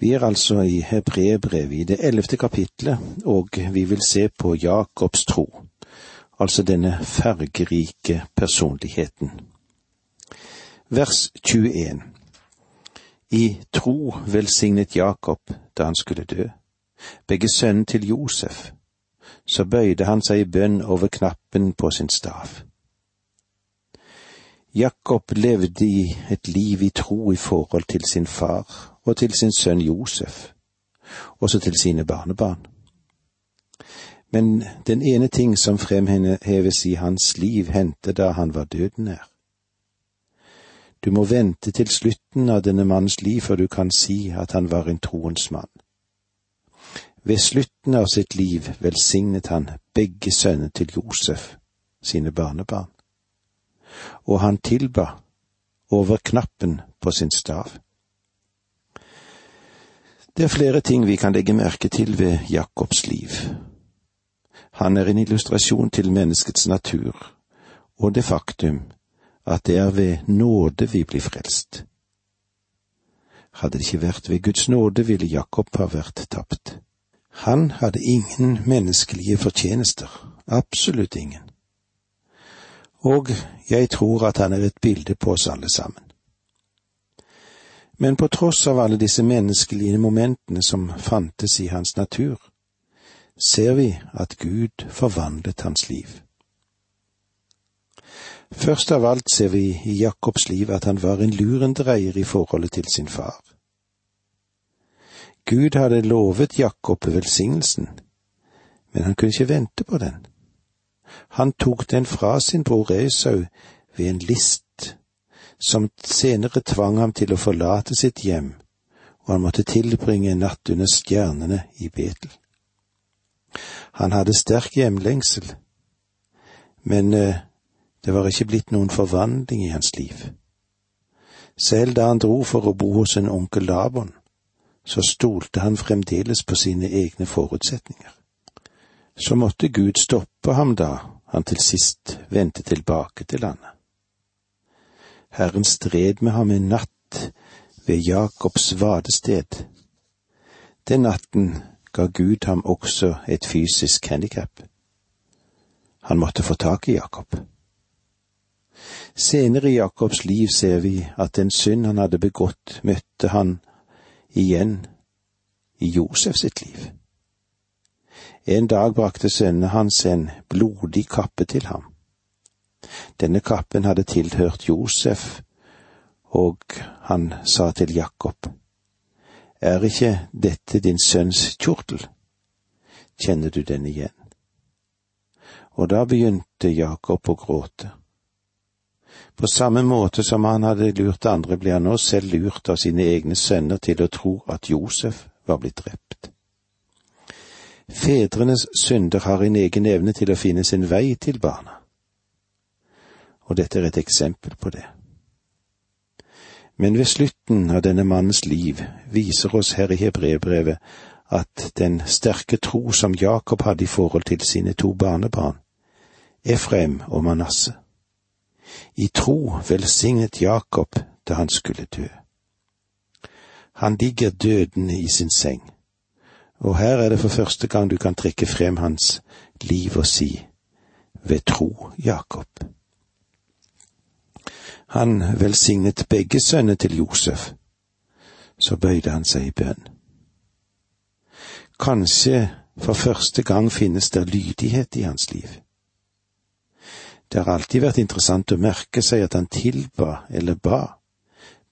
Vi er altså i Hebrebrevet i det ellevte kapitlet, og vi vil se på Jakobs tro, altså denne fargerike personligheten. Vers 21 I tro velsignet Jakob da han skulle dø, begge sønnen til Josef. Så bøyde han seg i bønn over knappen på sin stav. Jakob levde i et liv i tro i forhold til sin far og til sin sønn Josef, også til sine barnebarn. Men den ene ting som fremheves i hans liv, hendte da han var døden nær. Du må vente til slutten av denne mannens liv før du kan si at han var en troens mann. Ved slutten av sitt liv velsignet han begge sønner til Josef, sine barnebarn, og han tilba over knappen på sin stav. Det er flere ting vi kan legge merke til ved Jakobs liv. Han er en illustrasjon til menneskets natur og det faktum at det er ved nåde vi blir frelst. Hadde det ikke vært ved Guds nåde, ville Jakob ha vært tapt. Han hadde ingen menneskelige fortjenester, absolutt ingen. Og jeg tror at han er et bilde på oss alle sammen. Men på tross av alle disse menneskelige momentene som fantes i hans natur, ser vi at Gud forvandlet hans liv. Først av alt ser vi i Jakobs liv at han var en lurendreier i forholdet til sin far. Gud hadde lovet Jakob velsignelsen, men han kunne ikke vente på den. Han tok den fra sin bror Esau ved en list, som senere tvang ham til å forlate sitt hjem, og han måtte tilbringe en natt under stjernene i Betel. Han hadde sterk hjemlengsel, men eh, det var ikke blitt noen forvandling i hans liv. Selv da han dro for å bo hos en onkel Labon, så stolte han fremdeles på sine egne forutsetninger. Så måtte Gud stoppe ham da han til sist vendte tilbake til landet. Herren stred med ham en natt ved Jakobs vadested. Den natten ga Gud ham også et fysisk handikap. Han måtte få tak i Jakob. Senere i Jakobs liv ser vi at den synd han hadde begått, møtte han igjen i Josef sitt liv. En dag brakte sønnene hans en blodig kappe til ham. Denne kappen hadde tilhørt Josef, og han sa til Jakob, Er ikke dette din sønns kjortel? Kjenner du den igjen? Og da begynte Jakob å gråte. På samme måte som han hadde lurt andre, ble han nå selv lurt av sine egne sønner til å tro at Josef var blitt drept. Fedrenes synder har en egen evne til å finne sin vei til barna, og dette er et eksempel på det. Men ved slutten av denne mannens liv viser oss her i Hebrebrevet at den sterke tro som Jakob hadde i forhold til sine to barnebarn, Efraim og Manasseh, i tro velsignet Jakob da han skulle dø. Han ligger dødende i sin seng, og her er det for første gang du kan trekke frem hans liv og si, ved tro, Jakob. Han velsignet begge sønnene til Josef, så bøyde han seg i bønn. Kanskje for første gang finnes det lydighet i hans liv. Det har alltid vært interessant å merke seg at han tilba eller ba,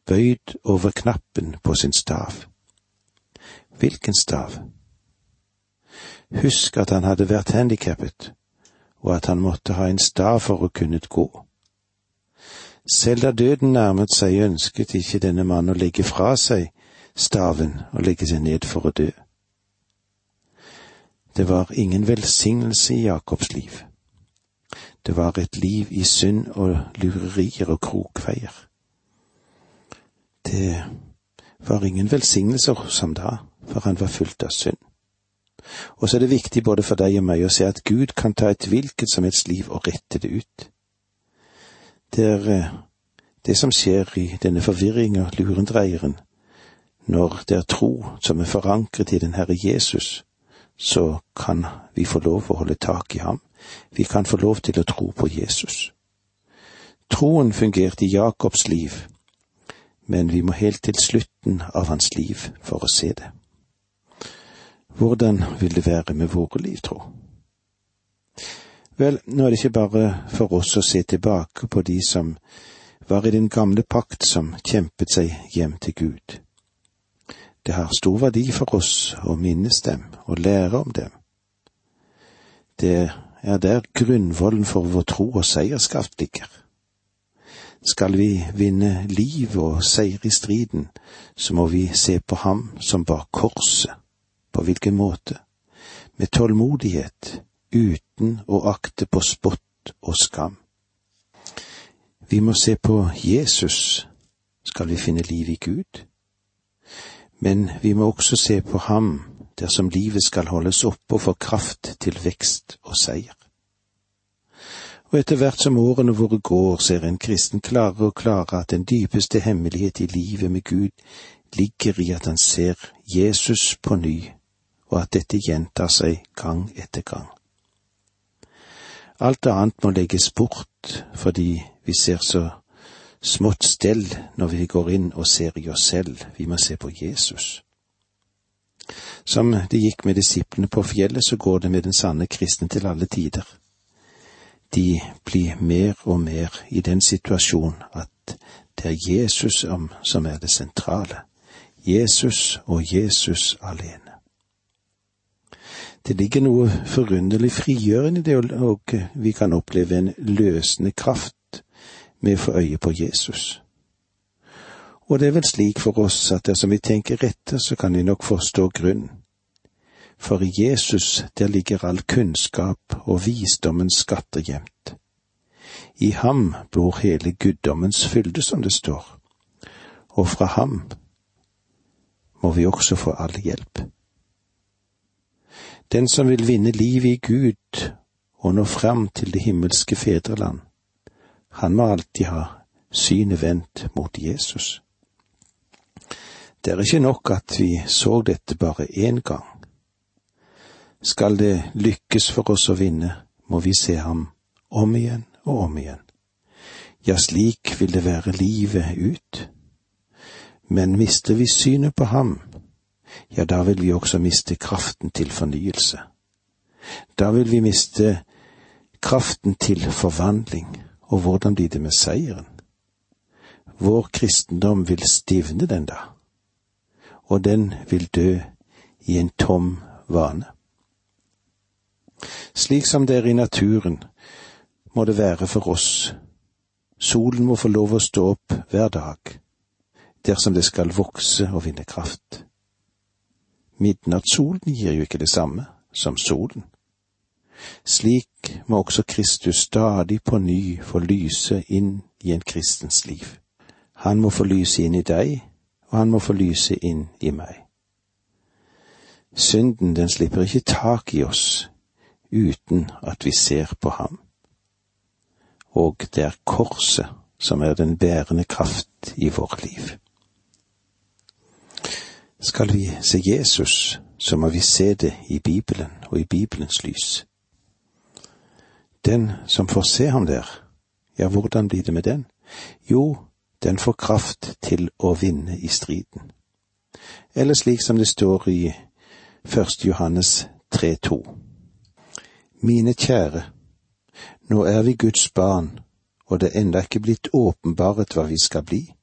bøyd over knappen på sin stav. Hvilken stav? Husk at han hadde vært handikappet, og at han måtte ha en stav for å kunne gå. Selv da døden nærmet seg, ønsket ikke denne mannen å legge fra seg staven og legge seg ned for å dø. Det var ingen velsignelse i Jakobs liv. Det var et liv i synd og lurerier og krokveier. Det var ingen velsignelser som da, for han var fullt av synd. Og så er det viktig både for deg og meg å se at Gud kan ta et hvilket som helst liv og rette det ut. Det er eh, det som skjer i denne forvirringa, lurendreieren, Når det er tro som er forankret i den Herre Jesus, så kan vi få lov å holde tak i ham. Vi kan få lov til å tro på Jesus. Troen fungerte i Jakobs liv, men vi må helt til slutten av hans liv for å se det. Hvordan vil det være med våre liv, tro? Vel, nå er det ikke bare for oss å se tilbake på de som var i den gamle pakt som kjempet seg hjem til Gud. Det har stor verdi for oss å minnes dem og lære om dem. Det er der grunnvollen for vår tro og seierskraft ligger. Skal vi vinne liv og seire i striden, så må vi se på ham som bar korset. På hvilken måte? Med tålmodighet, uten å akte på spott og skam. Vi må se på Jesus, skal vi finne liv i Gud. Men vi må også se på ham dersom livet skal holdes oppe og få kraft til vekst og seier. Og etter hvert som årene våre går, ser en kristen klarere og klarere at den dypeste hemmelighet i livet med Gud ligger i at han ser Jesus på ny, og at dette gjentar seg gang etter gang. Alt annet må legges bort fordi vi ser så smått stell når vi går inn og ser i oss selv, vi må se på Jesus. Som det gikk med disiplene på fjellet, så går det med den sanne kristne til alle tider. De blir mer og mer i den situasjon at det er Jesus som er det sentrale. Jesus og Jesus alene. Det ligger noe forunderlig frigjørende i det, og vi kan oppleve en løsende kraft med å få øye på Jesus. Og det er vel slik for oss at dersom vi tenker etter, så kan vi nok forstå grunnen. For i Jesus der ligger all kunnskap og visdommens skatter gjemt. I ham bor hele guddommens fylde, som det står, og fra ham må vi også få all hjelp. Den som vil vinne livet i Gud og nå fram til det himmelske fedreland, han må alltid ha synet vendt mot Jesus. Det er ikke nok at vi så dette bare én gang. Skal det lykkes for oss å vinne, må vi se ham om igjen og om igjen. Ja, slik vil det være livet ut. Men mister vi synet på ham, ja, da vil vi også miste kraften til fornyelse. Da vil vi miste kraften til forvandling, og hvordan blir det med seieren? Vår kristendom vil stivne den da, og den vil dø i en tom vane. Slik som det er i naturen, må det være for oss. Solen må få lov å stå opp hver dag, dersom det skal vokse og vinne kraft. Midnattssolen gir jo ikke det samme som solen. Slik må også Kristus stadig på ny få lyse inn i en kristens liv. Han må få lyse inn i deg, og han må få lyse inn i meg. Synden, den slipper ikke tak i oss uten at vi ser på ham. Og det er korset som er den bærende kraft i vårt liv. Skal vi se Jesus, så må vi se det i Bibelen og i Bibelens lys. Den som får se ham der, ja, hvordan blir det med den? Jo, den får kraft til å vinne i striden. Eller slik som det står i 1. Johannes 3,2. Mine kjære, nå er vi Guds barn, og det er enda ikke blitt åpenbaret hva vi skal bli.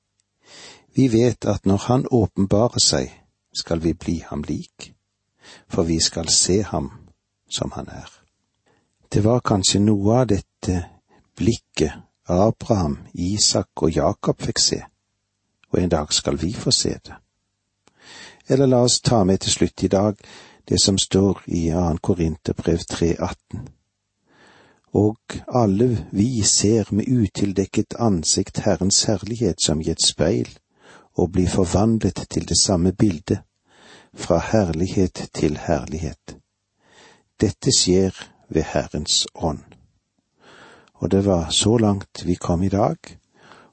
Vi vet at når Han åpenbarer seg, skal vi bli ham lik, for vi skal se ham som han er. Det var kanskje noe av dette blikket Abraham, Isak og Jakob fikk se, og en dag skal vi få se det. Eller la oss ta med til slutt i dag det som står i 2. Korinterbrev 3,18. Og alle vi ser med utildekket ansikt Herrens herlighet som i et speil, og blir forvandlet til det samme bildet, fra herlighet til herlighet. Dette skjer ved Herrens ånd. Og det var så langt vi kom i dag,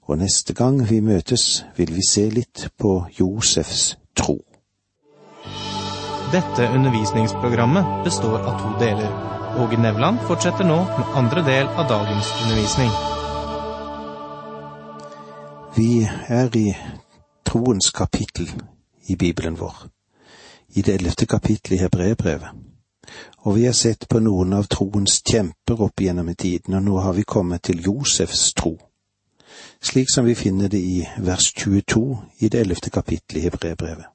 og neste gang vi møtes vil vi se litt på Josefs tro. Dette undervisningsprogrammet består av to deler. Åge Nevland fortsetter nå med andre del av dagens undervisning. Vi er i troens kapittel i Bibelen vår, i det ellevte kapittelet i Hebreerbrevet. Og vi har sett på noen av troens kjemper opp gjennom tiden, og nå har vi kommet til Josefs tro, slik som vi finner det i vers 22 i det ellevte kapittelet i Hebreerbrevet.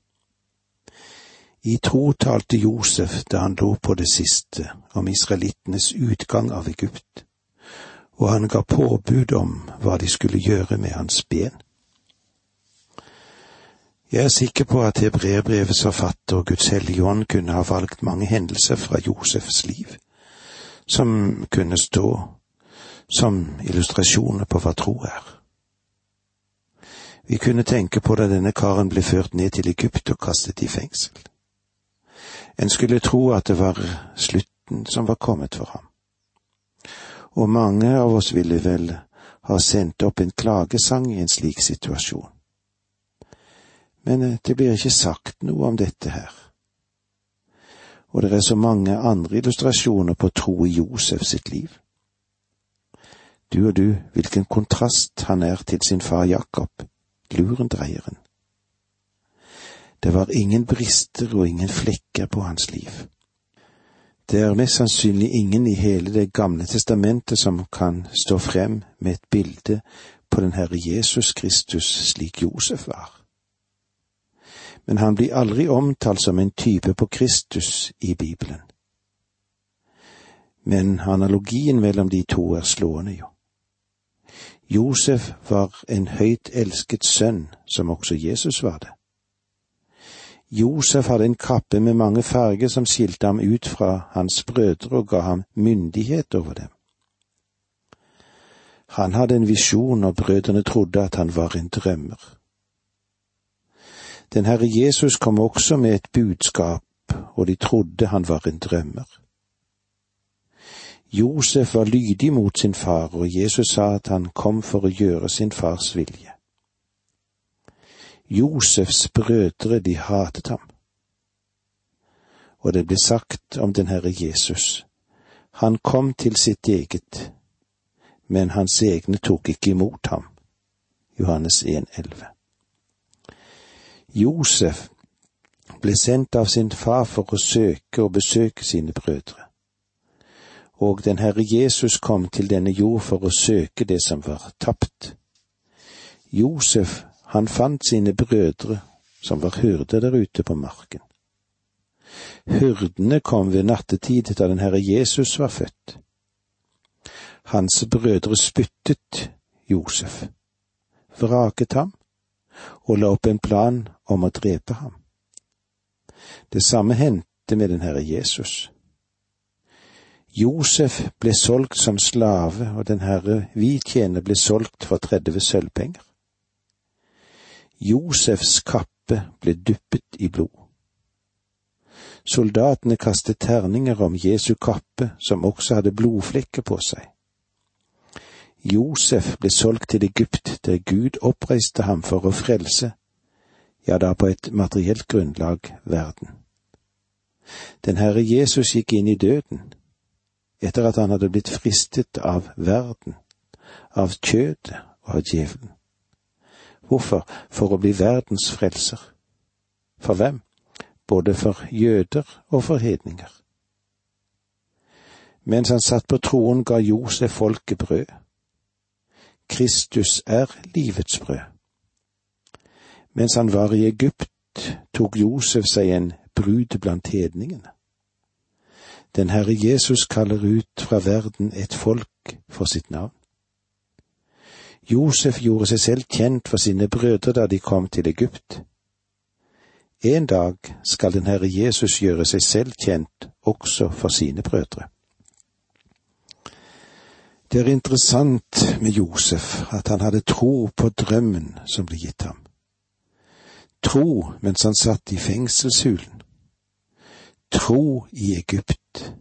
I tro talte Josef da han lå på det siste om israelittenes utgang av Egypt, og han ga påbud om hva de skulle gjøre med hans ben. Jeg er sikker på at hebreerbrevets forfatter og Guds hellige ånd kunne ha valgt mange hendelser fra Josefs liv, som kunne stå som illustrasjoner på hva tro er. Vi kunne tenke på da denne karen ble ført ned til Egypt og kastet i fengsel. En skulle tro at det var slutten som var kommet for ham. Og mange av oss ville vel ha sendt opp en klagesang i en slik situasjon. Men eh, det blir ikke sagt noe om dette her. Og det er så mange andre illustrasjoner på tro i Josef sitt liv. Du og du, hvilken kontrast han er til sin far Jakob, lurendreieren. Det var ingen brister og ingen flekker på hans liv. Det er mest sannsynlig ingen i hele Det gamle testamentet som kan stå frem med et bilde på den Herre Jesus Kristus slik Josef var. Men han blir aldri omtalt som en type på Kristus i Bibelen. Men analogien mellom de to er slående, jo. Josef var en høyt elsket sønn, som også Jesus var det. Josef hadde en kappe med mange farger som skilte ham ut fra hans brødre og ga ham myndighet over dem. Han hadde en visjon, og brødrene trodde at han var en drømmer. Den Herre Jesus kom også med et budskap, og de trodde han var en drømmer. Josef var lydig mot sin far, og Jesus sa at han kom for å gjøre sin fars vilje. Josefs brødre, de hatet ham. Og det ble sagt om den Herre Jesus, han kom til sitt eget, men hans egne tok ikke imot ham. Johannes 1,11. Josef ble sendt av sin far for å søke og besøke sine brødre. Og den Herre Jesus kom til denne jord for å søke det som var tapt. Josef han fant sine brødre som var hyrder der ute på marken. Hyrdene kom ved nattetid da den Herre Jesus var født. Hans brødre spyttet Josef, vraket ham og la opp en plan om å drepe ham. Det samme hendte med den Herre Jesus. Josef ble solgt som slave, og den Herre vi tjener ble solgt for 30 sølvpenger. Josefs kappe ble duppet i blod. Soldatene kastet terninger om Jesu kappe, som også hadde blodflekker på seg. Josef ble solgt til Egypt, der Gud oppreiste ham for å frelse, ja da på et materielt grunnlag, verden. Den Herre Jesus gikk inn i døden, etter at han hadde blitt fristet av verden, av kjødet og av djevelen. Hvorfor? For å bli verdens frelser. For hvem? Både for jøder og for hedninger. Mens han satt på troen, ga Josef folket brød. Kristus er livets brød. Mens han var i Egypt, tok Josef seg en brud blant hedningene. Den Herre Jesus kaller ut fra verden et folk for sitt navn. Josef gjorde seg selv kjent for sine brødre da de kom til Egypt. En dag skal den Herre Jesus gjøre seg selv kjent også for sine brødre. Det er interessant med Josef at han hadde tro på drømmen som ble gitt ham. Tro mens han satt i fengselshulen. Tro i Egypt.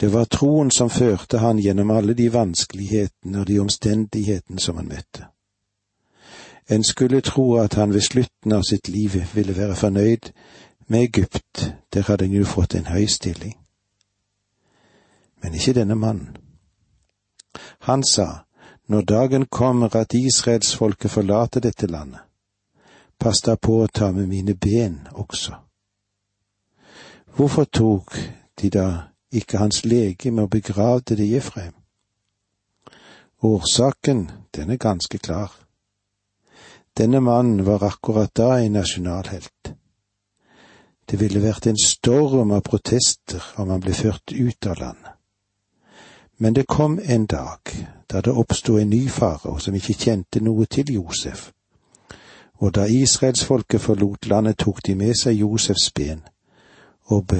Det var troen som førte han gjennom alle de vanskelighetene og de omstendighetene som han møtte. En skulle tro at han ved slutten av sitt liv ville være fornøyd med Egypt, der hadde han jo fått en høy stilling. Men ikke denne mannen. Han sa, når dagen kommer at israelsfolket forlater dette landet, pass da på å ta med mine ben også. Hvorfor tok de da ikke hans legeme og begravde det i Efraim? Årsaken, den er ganske klar. Denne mannen var akkurat da en nasjonalhelt. Det ville vært en storm av protester om han ble ført ut av landet. Men det kom en dag da det oppsto en ny farao som ikke kjente noe til Josef, og da israelsfolket forlot landet, tok de med seg Josefs ben og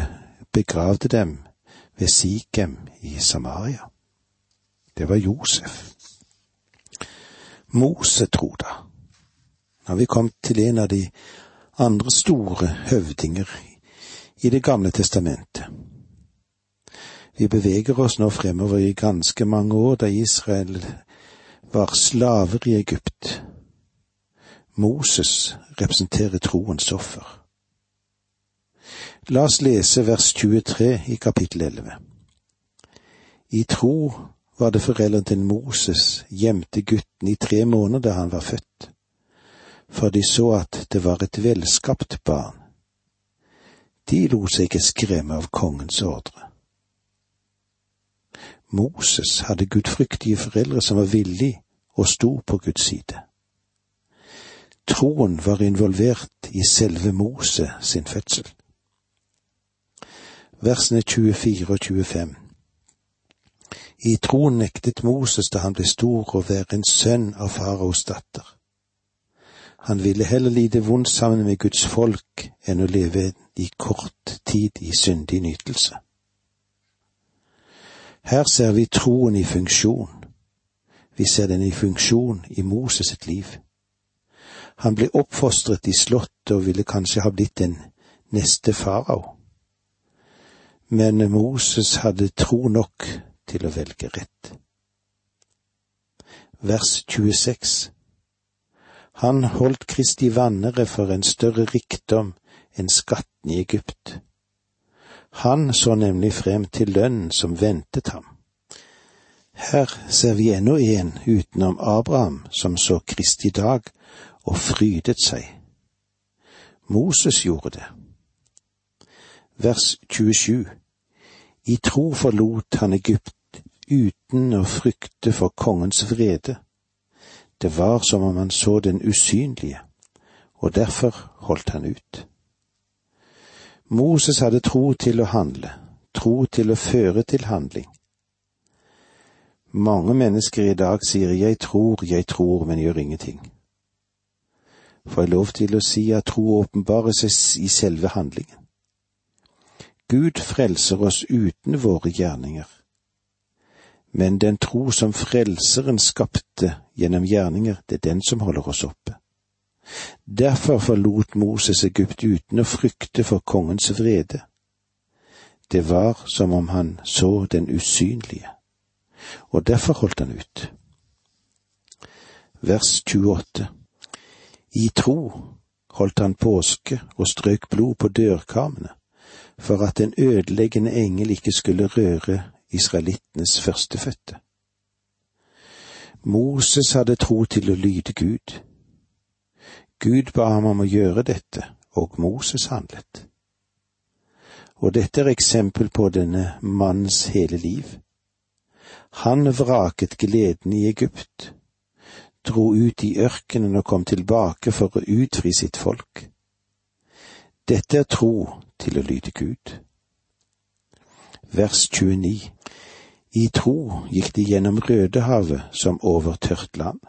begravde dem ved Sikhem i Samaria. Det var Josef. Mose, tro da. Nå har vi kommet til en av de andre store høvdinger i Det gamle testamentet. Vi beveger oss nå fremover i ganske mange år da Israel var slaver i Egypt. Moses representerer troens offer. La oss lese vers 23 i kapittel 11. I tro var det foreldrene til Moses gjemte gutten i tre måneder da han var født, for de så at det var et velskapt barn. De lot seg ikke skremme av kongens ordre. Moses hadde gudfryktige foreldre som var villige og sto på Guds side. Troen var involvert i selve Mose sin fødsel. Versene 24 og 25 I troen nektet Moses da han ble stor å være en sønn av faraos datter. Han ville heller lide vondt sammen med Guds folk enn å leve i kort tid i syndig nytelse. Her ser vi troen i funksjon. Vi ser den i funksjon i Moses sitt liv. Han ble oppfostret i slottet og ville kanskje ha blitt den neste farao. Men Moses hadde tro nok til å velge rett. Vers 26 Han holdt Kristi vannere for en større rikdom enn skatten i Egypt. Han så nemlig frem til lønnen som ventet ham. Her ser vi ennå en utenom Abraham som så Kristi dag og frydet seg. Moses gjorde det. Vers 27 I tro forlot han Egypt uten å frykte for kongens vrede. Det var som om han så den usynlige, og derfor holdt han ut. Moses hadde tro til å handle, tro til å føre til handling. Mange mennesker i dag sier jeg tror, jeg tror, men gjør ingenting. Får jeg lov til å si at tro åpenbarer seg i selve handlingen. Gud frelser oss uten våre gjerninger, men den tro som Frelseren skapte gjennom gjerninger, det er den som holder oss oppe. Derfor forlot Moses Egypt uten å frykte for kongens vrede. Det var som om han så den usynlige, og derfor holdt han ut. Vers 28 I tro holdt han påske og strøk blod på dørkarmene, for at en ødeleggende engel ikke skulle røre israelittenes førstefødte. Moses hadde tro til å lyde Gud. Gud ba ham om å gjøre dette, og Moses handlet. Og dette er eksempel på denne mannens hele liv. Han vraket gleden i Egypt, dro ut i ørkenen og kom tilbake for å utfri sitt folk. Dette er tro til å lyde Gud. Vers 29 I tro gikk de gjennom Rødehavet som over tørt land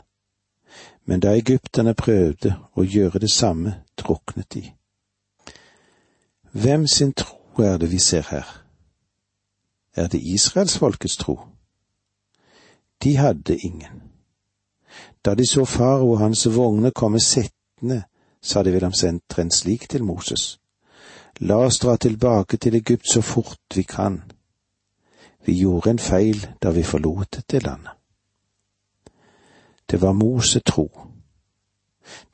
men da egypterne prøvde å gjøre det samme, druknet de. Hvem sin tro er det vi ser her? Er det israelsfolkets tro? De hadde ingen. Da de så farao og hans vogner komme settende, sa de vel omtrent slik til Moses. La oss dra tilbake til Egypt så fort vi kan. Vi gjorde en feil da vi forlot det landet. Det var Mose tro.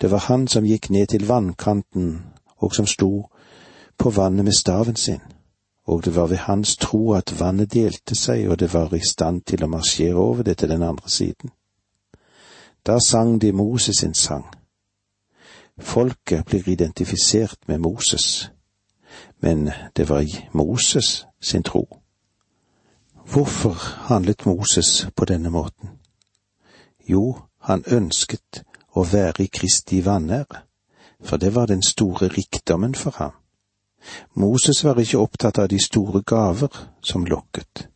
Det var han som gikk ned til vannkanten og som sto på vannet med staven sin, og det var ved hans tro at vannet delte seg, og det var i stand til å marsjere over det til den andre siden. Da sang de Moses sin sang. Folket blir identifisert med Moses, men det var i Moses sin tro. Hvorfor handlet Moses på denne måten? Jo, han ønsket å være i Kristi vanære, for det var den store rikdommen for ham. Moses var ikke opptatt av de store gaver som lokket.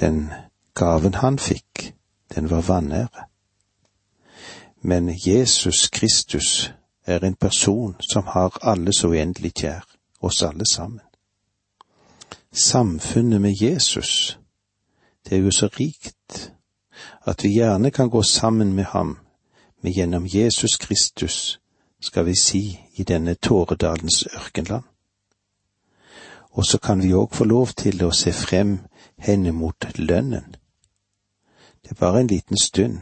Den gaven han fikk, den var vanære. Men Jesus Kristus er en person som har alle så uendelig kjær, oss alle sammen. Samfunnet med Jesus, det er jo så rikt at vi gjerne kan gå sammen med ham, men gjennom Jesus Kristus, skal vi si, i denne Tåredalens ørkenland. Og så kan vi òg få lov til å se frem henne mot lønnen. Det er bare en liten stund,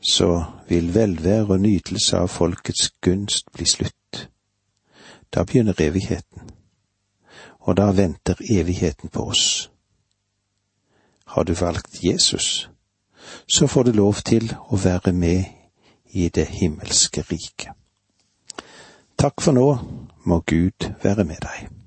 så vil velvære og nytelse av folkets gunst bli slutt. Da begynner evigheten, og da venter evigheten på oss. Har du valgt Jesus, så får du lov til å være med i det himmelske riket. Takk for nå, må Gud være med deg.